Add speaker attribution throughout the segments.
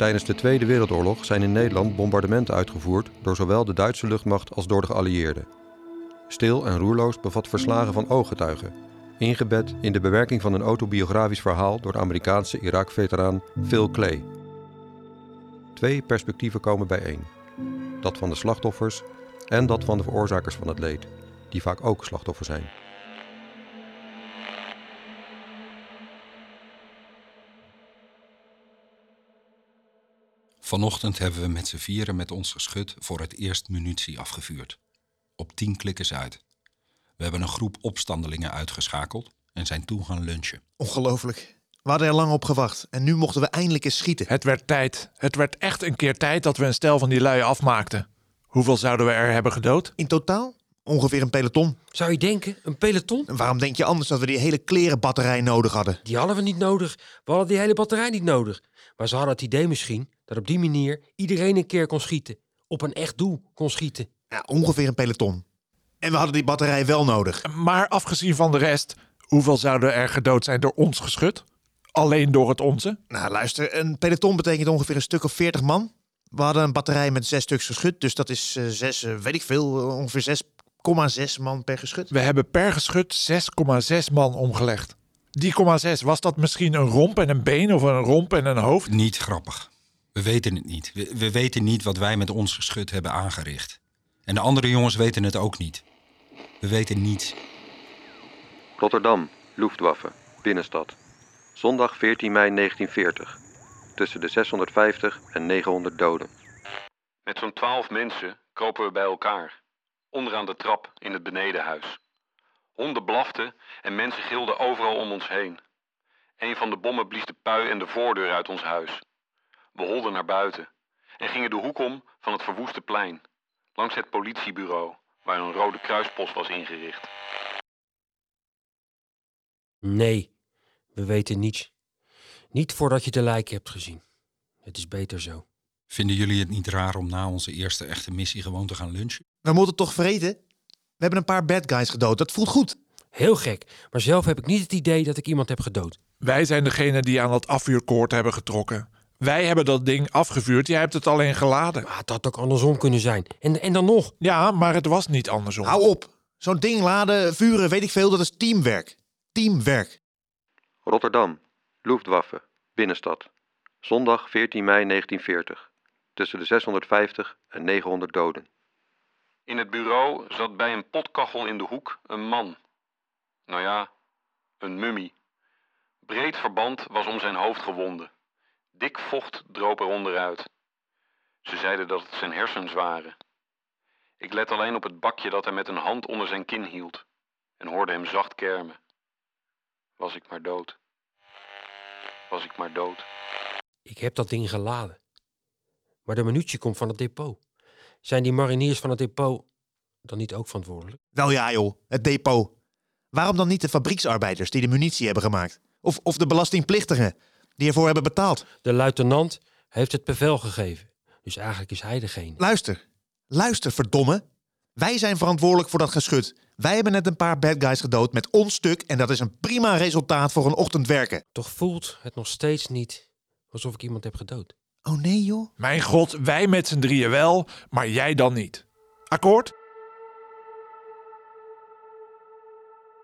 Speaker 1: Tijdens de Tweede Wereldoorlog zijn in Nederland bombardementen uitgevoerd door zowel de Duitse luchtmacht als door de geallieerden. Stil en roerloos bevat verslagen van ooggetuigen, ingebed in de bewerking van een autobiografisch verhaal door de Amerikaanse Irak-veteraan Phil Clay. Twee perspectieven komen bijeen: dat van de slachtoffers en dat van de veroorzakers van het leed, die vaak ook slachtoffer zijn.
Speaker 2: Vanochtend hebben we met z'n vieren met ons geschut voor het eerst munitie afgevuurd. Op tien klikkers uit. We hebben een groep opstandelingen uitgeschakeld en zijn toen gaan lunchen.
Speaker 3: Ongelooflijk. We hadden er lang op gewacht en nu mochten we eindelijk eens schieten.
Speaker 4: Het werd tijd. Het werd echt een keer tijd dat we een stel van die lui afmaakten. Hoeveel zouden we er hebben gedood?
Speaker 3: In totaal ongeveer een peloton.
Speaker 5: Zou je denken, een peloton?
Speaker 3: En waarom denk je anders dat we die hele klerenbatterij nodig hadden?
Speaker 5: Die hadden we niet nodig. We hadden die hele batterij niet nodig. Maar ze hadden het idee misschien dat op die manier iedereen een keer kon schieten. Op een echt doel kon schieten.
Speaker 3: Ja, ongeveer een peloton. En we hadden die batterij wel nodig.
Speaker 4: Maar afgezien van de rest, hoeveel zouden er gedood zijn door ons geschut? Alleen door het onze?
Speaker 3: Nou, luister, een peloton betekent ongeveer een stuk of 40 man. We hadden een batterij met zes stuks geschut, dus dat is eh, zes, eh, weet ik veel, eh, ongeveer 6,6 man per geschut.
Speaker 4: We hebben per geschut 6,6 man omgelegd. Die 0,6, was dat misschien een romp en een been of een romp en een hoofd?
Speaker 2: Niet grappig. We weten het niet. We, we weten niet wat wij met ons geschut hebben aangericht. En de andere jongens weten het ook niet. We weten niets.
Speaker 1: Rotterdam, Luftwaffe, binnenstad. Zondag 14 mei 1940. Tussen de 650 en 900 doden.
Speaker 6: Met zo'n twaalf mensen kropen we bij elkaar. Onderaan de trap in het benedenhuis. Honden blaften en mensen gilden overal om ons heen. Een van de bommen blies de pui en de voordeur uit ons huis. We holden naar buiten en gingen de hoek om van het verwoeste plein. Langs het politiebureau, waar een rode kruispost was ingericht.
Speaker 5: Nee, we weten niets. Niet voordat je de lijken hebt gezien. Het is beter zo.
Speaker 2: Vinden jullie het niet raar om na onze eerste echte missie gewoon te gaan lunchen?
Speaker 3: We moeten toch vreten? We hebben een paar bad guys gedood, dat voelt goed.
Speaker 5: Heel gek, maar zelf heb ik niet het idee dat ik iemand heb gedood.
Speaker 4: Wij zijn degene die aan dat afvuurkoord hebben getrokken. Wij hebben dat ding afgevuurd, jij hebt het alleen geladen.
Speaker 5: Maar het had ook andersom kunnen zijn. En, en dan nog.
Speaker 4: Ja, maar het was niet andersom.
Speaker 3: Hou op. Zo'n ding laden, vuren, weet ik veel, dat is teamwerk. Teamwerk.
Speaker 1: Rotterdam, Luftwaffe, binnenstad. Zondag 14 mei 1940. Tussen de 650 en 900 doden.
Speaker 6: In het bureau zat bij een potkachel in de hoek een man. Nou ja, een mummie. Breed verband was om zijn hoofd gewonden. Dik vocht droop er onderuit. Ze zeiden dat het zijn hersens waren. Ik let alleen op het bakje dat hij met een hand onder zijn kin hield en hoorde hem zacht kermen. Was ik maar dood. Was ik maar dood.
Speaker 5: Ik heb dat ding geladen. Maar de munitie komt van het depot. Zijn die mariniers van het depot dan niet ook verantwoordelijk?
Speaker 3: Wel ja joh, het depot. Waarom dan niet de fabrieksarbeiders die de munitie hebben gemaakt? Of, of de belastingplichtigen die ervoor hebben betaald?
Speaker 5: De luitenant heeft het bevel gegeven. Dus eigenlijk is hij degene.
Speaker 3: Luister, luister verdomme. Wij zijn verantwoordelijk voor dat geschut. Wij hebben net een paar bad guys gedood met ons stuk en dat is een prima resultaat voor een ochtend werken.
Speaker 5: Toch voelt het nog steeds niet alsof ik iemand heb gedood.
Speaker 3: Oh nee joh.
Speaker 4: Mijn god, wij met z'n drieën wel, maar jij dan niet. Akkoord?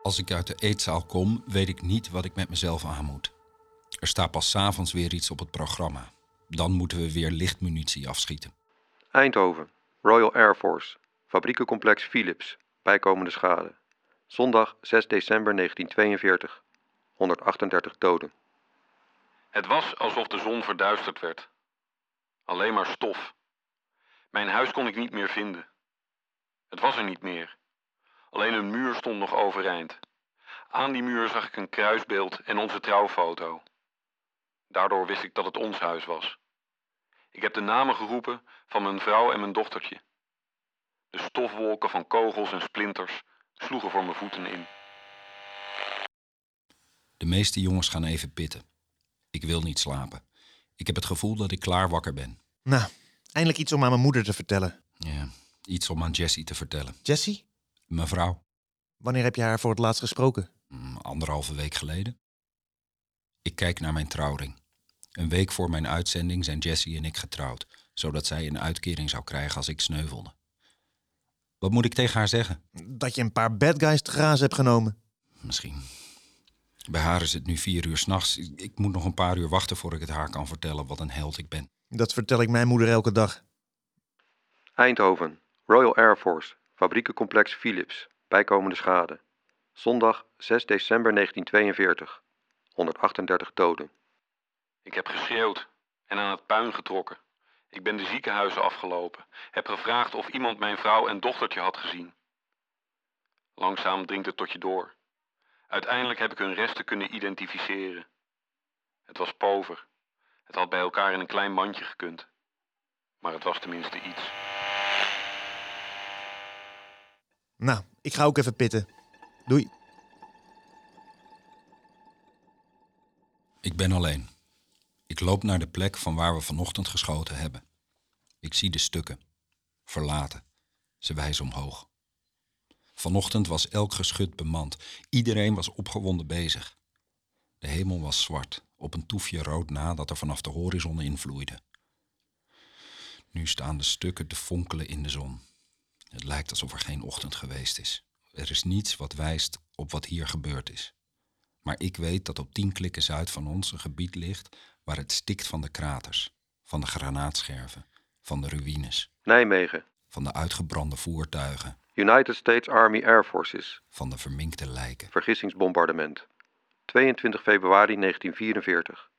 Speaker 2: Als ik uit de eetzaal kom, weet ik niet wat ik met mezelf aan moet. Er staat pas 's avonds weer iets op het programma. Dan moeten we weer lichtmunitie afschieten.
Speaker 1: Eindhoven, Royal Air Force, fabriekencomplex Philips, bijkomende schade. Zondag 6 december 1942. 138 doden.
Speaker 6: Het was alsof de zon verduisterd werd. Alleen maar stof. Mijn huis kon ik niet meer vinden. Het was er niet meer. Alleen een muur stond nog overeind. Aan die muur zag ik een kruisbeeld en onze trouwfoto. Daardoor wist ik dat het ons huis was. Ik heb de namen geroepen van mijn vrouw en mijn dochtertje. De stofwolken van kogels en splinters sloegen voor mijn voeten in.
Speaker 2: De meeste jongens gaan even pitten. Ik wil niet slapen. Ik heb het gevoel dat ik klaar wakker ben.
Speaker 3: Nou, eindelijk iets om aan mijn moeder te vertellen.
Speaker 2: Ja, iets om aan Jessie te vertellen.
Speaker 3: Jessie,
Speaker 2: Mevrouw,
Speaker 3: wanneer heb je haar voor het laatst gesproken?
Speaker 2: mm, anderhalve week geleden. Ik kijk naar mijn trouwring. Een week voor mijn uitzending zijn Jessie en ik getrouwd, zodat zij een uitkering zou krijgen als ik sneuvelde. Wat moet ik tegen haar zeggen?
Speaker 3: Dat je een paar bad guys te grazen hebt genomen.
Speaker 2: Misschien. Bij haar is het nu vier uur s'nachts. Ik, ik moet nog een paar uur wachten voor ik het haar kan vertellen wat een held ik ben.
Speaker 3: Dat vertel ik mijn moeder elke dag.
Speaker 1: Eindhoven, Royal Air Force, fabriekencomplex Philips, bijkomende schade. Zondag 6 december 1942, 138 doden.
Speaker 6: Ik heb geschreeuwd en aan het puin getrokken. Ik ben de ziekenhuizen afgelopen. Heb gevraagd of iemand mijn vrouw en dochtertje had gezien. Langzaam dringt het tot je door. Uiteindelijk heb ik hun resten kunnen identificeren. Het was pover. Het had bij elkaar in een klein mandje gekund. Maar het was tenminste iets.
Speaker 3: Nou, ik ga ook even pitten. Doei.
Speaker 2: Ik ben alleen. Ik loop naar de plek van waar we vanochtend geschoten hebben. Ik zie de stukken. Verlaten. Ze wijzen omhoog. Vanochtend was elk geschut bemand. Iedereen was opgewonden bezig. De hemel was zwart, op een toefje rood na dat er vanaf de horizon invloeide. Nu staan de stukken te fonkelen in de zon. Het lijkt alsof er geen ochtend geweest is. Er is niets wat wijst op wat hier gebeurd is. Maar ik weet dat op tien klikken zuid van ons een gebied ligt waar het stikt van de kraters, van de granaatscherven, van de ruïnes,
Speaker 1: Nijmegen,
Speaker 2: van de uitgebrande voertuigen,
Speaker 1: United States Army Air Forces,
Speaker 2: van de verminkte lijken.
Speaker 1: vergissingsbombardement. 22 februari 1944,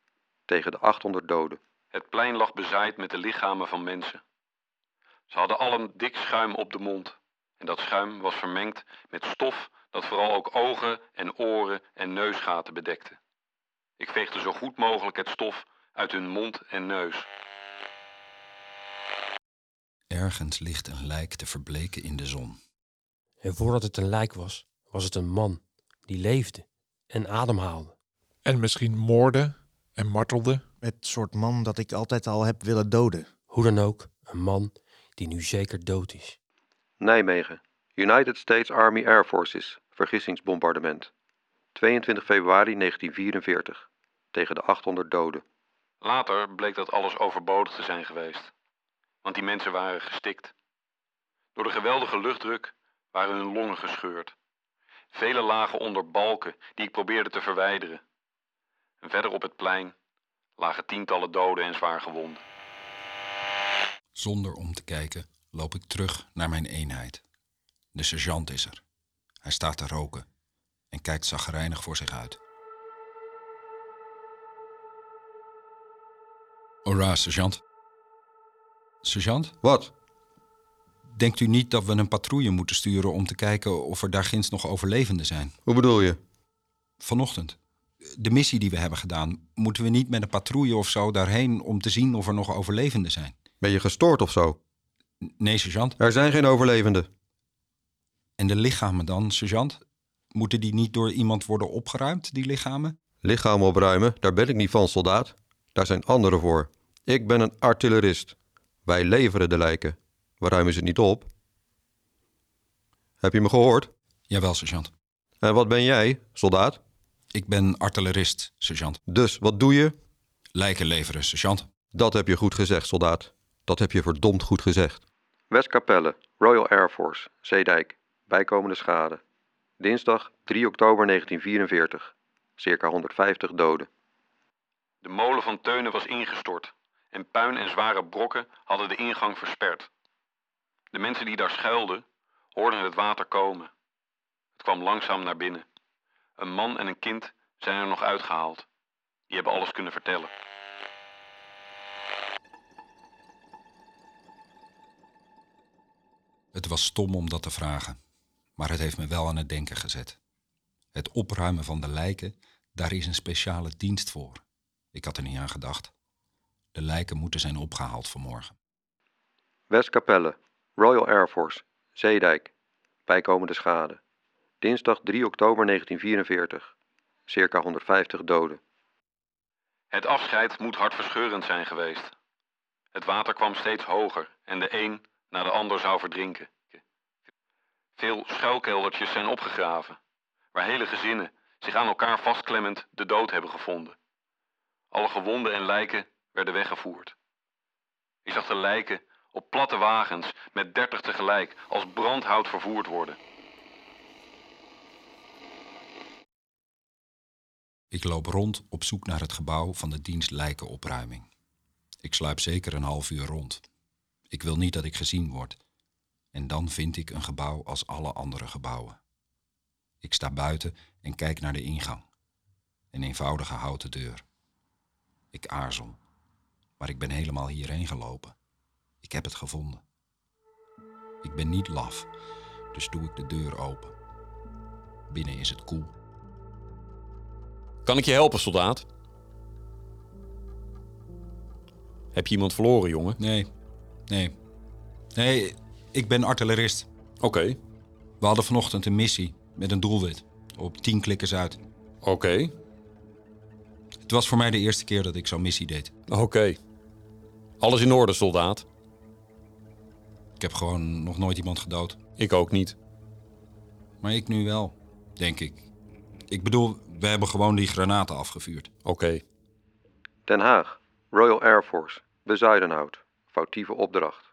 Speaker 1: tegen de 800 doden.
Speaker 6: Het plein lag bezaaid met de lichamen van mensen. Ze hadden allen dik schuim op de mond. En dat schuim was vermengd met stof dat vooral ook ogen en oren en neusgaten bedekte. Ik veegde zo goed mogelijk het stof uit hun mond en neus.
Speaker 2: Ergens ligt een lijk te verbleken in de zon.
Speaker 5: En voordat het een lijk was, was het een man die leefde en ademhaalde.
Speaker 4: En misschien moorde en martelde.
Speaker 3: Het soort man dat ik altijd al heb willen doden.
Speaker 5: Hoe dan ook, een man die nu zeker dood is.
Speaker 1: Nijmegen, United States Army Air Forces, vergissingsbombardement. 22 februari 1944, tegen de 800 doden.
Speaker 6: Later bleek dat alles overbodig te zijn geweest. Want die mensen waren gestikt. Door de geweldige luchtdruk waren hun longen gescheurd. Vele lagen onder balken die ik probeerde te verwijderen. En verder op het plein lagen tientallen doden en zwaar gewonden.
Speaker 2: Zonder om te kijken loop ik terug naar mijn eenheid. De sergeant is er. Hij staat te roken en kijkt zagrijnig voor zich uit. Hoera, sergeant. Sergeant,
Speaker 1: Wat?
Speaker 2: denkt u niet dat we een patrouille moeten sturen om te kijken of er daar ginds nog overlevenden zijn?
Speaker 1: Hoe bedoel je?
Speaker 2: Vanochtend. De missie die we hebben gedaan, moeten we niet met een patrouille of zo daarheen om te zien of er nog overlevenden zijn?
Speaker 1: Ben je gestoord of zo?
Speaker 2: Nee, sergeant.
Speaker 1: Er zijn geen overlevenden.
Speaker 2: En de lichamen dan, sergeant? Moeten die niet door iemand worden opgeruimd, die lichamen?
Speaker 1: Lichamen opruimen, daar ben ik niet van, soldaat. Daar zijn anderen voor. Ik ben een artillerist. Wij leveren de lijken. We ruimen ze niet op. Heb je me gehoord?
Speaker 2: Jawel, sergeant.
Speaker 1: En wat ben jij, soldaat?
Speaker 2: Ik ben artillerist, sergeant.
Speaker 1: Dus wat doe je?
Speaker 2: Lijken leveren, sergeant.
Speaker 1: Dat heb je goed gezegd, soldaat. Dat heb je verdomd goed gezegd. Westkapelle, Royal Air Force, Zeedijk. Bijkomende schade. Dinsdag 3 oktober 1944. Circa 150 doden.
Speaker 6: De molen van Teunen was ingestort en puin en zware brokken hadden de ingang versperd. De mensen die daar schuilden hoorden het water komen. Het kwam langzaam naar binnen. Een man en een kind zijn er nog uitgehaald. Die hebben alles kunnen vertellen.
Speaker 2: Het was stom om dat te vragen, maar het heeft me wel aan het denken gezet. Het opruimen van de lijken, daar is een speciale dienst voor. Ik had er niet aan gedacht. De lijken moeten zijn opgehaald vanmorgen.
Speaker 1: Westkapelle, Royal Air Force, Zeedijk. Bijkomende schade. Dinsdag 3 oktober 1944. Circa 150 doden.
Speaker 6: Het afscheid moet hartverscheurend zijn geweest. Het water kwam steeds hoger en de een na de ander zou verdrinken. Veel schuilkeldertjes zijn opgegraven, waar hele gezinnen zich aan elkaar vastklemmend de dood hebben gevonden. Alle gewonden en lijken werden weggevoerd. Ik zag de lijken op platte wagens met dertig tegelijk als brandhout vervoerd worden.
Speaker 2: Ik loop rond op zoek naar het gebouw van de dienst lijkenopruiming. Ik sluip zeker een half uur rond. Ik wil niet dat ik gezien word. En dan vind ik een gebouw als alle andere gebouwen. Ik sta buiten en kijk naar de ingang. Een eenvoudige houten deur. Ik aarzel, maar ik ben helemaal hierheen gelopen. Ik heb het gevonden. Ik ben niet laf, dus doe ik de deur open. Binnen is het koel.
Speaker 7: Kan ik je helpen, soldaat? Heb je iemand verloren, jongen?
Speaker 2: Nee, nee. Nee, ik ben artillerist.
Speaker 7: Oké,
Speaker 2: We hadden vanochtend een missie met een doelwit op 10 klikkers uit.
Speaker 7: oké,
Speaker 2: Het was voor mij de eerste keer dat ik zo'n missie deed.
Speaker 7: oké. Alles in orde, soldaat?
Speaker 2: Ik heb gewoon nog nooit iemand gedood.
Speaker 7: Ik ook niet.
Speaker 2: Maar ik nu wel, denk ik. Ik bedoel, we hebben gewoon die granaten afgevuurd.
Speaker 7: Oké,
Speaker 1: Den Haag, Royal Air Force, Bezuidenhout. Foutieve opdracht.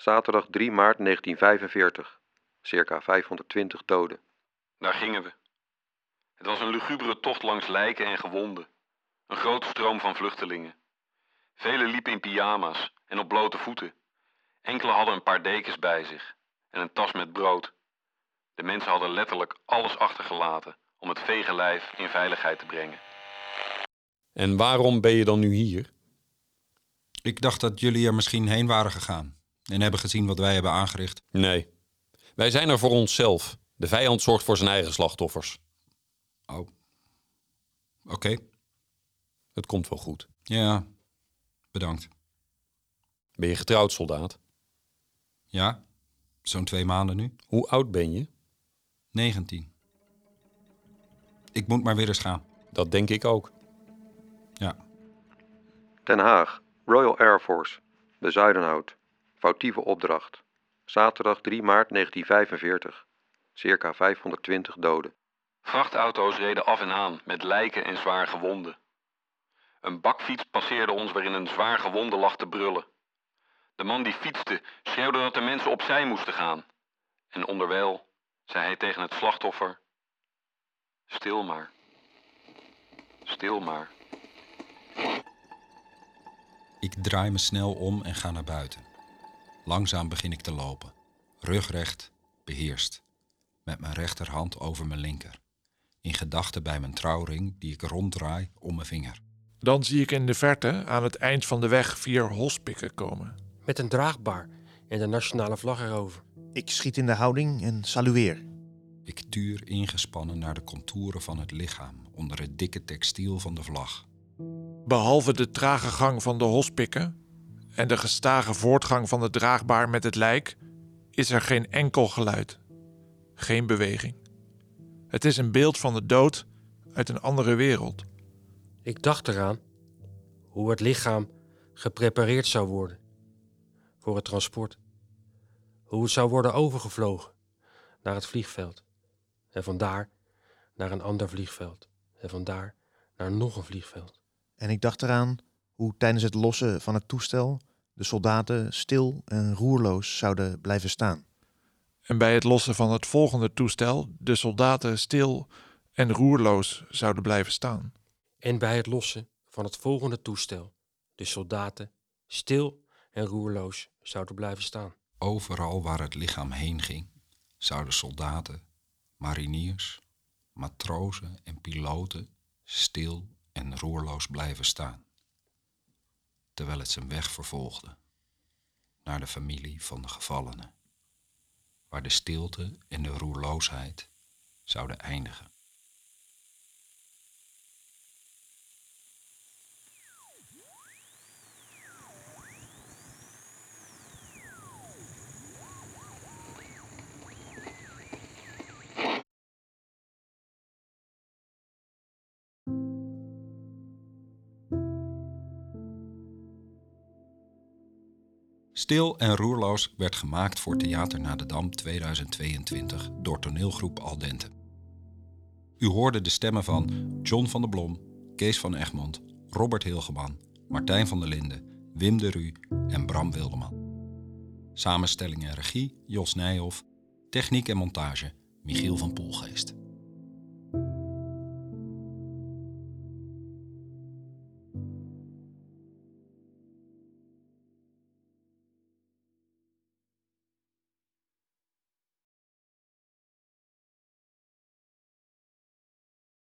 Speaker 1: Zaterdag 3 maart 1945. Circa 520 doden.
Speaker 6: Daar gingen we. Het was een lugubere tocht langs lijken en gewonden. Een grote stroom van vluchtelingen. Velen liepen in pyjama's en op blote voeten. Enkele hadden een paar dekens bij zich en een tas met brood. De mensen hadden letterlijk alles achtergelaten om het vege lijf in veiligheid te brengen.
Speaker 7: en waarom ben je dan nu hier?
Speaker 2: Ik dacht dat jullie er misschien heen waren gegaan. En hebben gezien wat wij hebben aangericht.
Speaker 7: Nee, wij zijn er voor onszelf. De vijand zorgt voor zijn eigen slachtoffers.
Speaker 2: Oh. Oké.
Speaker 7: Het komt wel goed.
Speaker 2: Ja. Bedankt.
Speaker 7: Ben je getrouwd, soldaat?
Speaker 2: Ja. Zo'n twee maanden nu.
Speaker 7: Hoe oud ben je?
Speaker 2: 19. Ik moet maar weer eens gaan.
Speaker 7: Dat denk ik ook.
Speaker 2: Ja.
Speaker 1: Den Haag, Royal Air Force, Bezuidenhout. Foutieve opdracht. Zaterdag 3 maart 1945. Circa 520 doden.
Speaker 6: Vrachtauto's reden af en aan met lijken en zwaar gewonden. Een bakfiets passeerde ons waarin een zwaar gewonde lag te brullen. De man die fietste schreeuwde dat de mensen opzij moesten gaan. En onderwijl zei hij tegen het slachtoffer: Stil maar. Stil maar.
Speaker 2: Ik draai me snel om en ga naar buiten. Langzaam begin ik te lopen. Rugrecht, beheerst. Met mijn rechterhand over mijn linker. In gedachten bij mijn trouwring die ik ronddraai om mijn vinger.
Speaker 4: Dan zie ik in de verte aan het eind van de weg vier hospikken komen.
Speaker 5: Met een draagbaar en de nationale vlag erover.
Speaker 3: Ik schiet in de houding en salueer.
Speaker 2: Ik tuur ingespannen naar de contouren van het lichaam onder het dikke textiel van de vlag.
Speaker 4: Behalve de trage gang van de hospikken en de gestage voortgang van de draagbaar met het lijk, is er geen enkel geluid. Geen beweging. Het is een beeld van de dood uit een andere wereld.
Speaker 5: Ik dacht eraan hoe het lichaam geprepareerd zou worden voor het transport. Hoe het zou worden overgevlogen naar het vliegveld. En vandaar naar een ander vliegveld. En vandaar naar nog een vliegveld.
Speaker 3: En ik dacht eraan hoe tijdens het lossen van het toestel de soldaten stil en roerloos zouden blijven staan.
Speaker 4: En bij het lossen van het volgende toestel de soldaten stil en roerloos zouden blijven staan.
Speaker 5: En bij het lossen van het volgende toestel de soldaten stil en roerloos zouden blijven staan.
Speaker 2: Overal waar het lichaam heen ging, zouden soldaten, mariniers, matrozen en piloten stil en roerloos blijven staan, terwijl het zijn weg vervolgde naar de familie van de gevallenen, waar de stilte en de roerloosheid zouden eindigen. Stil en roerloos werd gemaakt voor Theater Na de Dam 2022 door toneelgroep Aldente. U hoorde de stemmen van John van der Blom, Kees van Egmond, Robert Hilgeman, Martijn van der Linden, Wim de Ru en Bram Wilderman. Samenstelling en regie Jos Nijhoff. Techniek en montage Michiel van Poelgeest.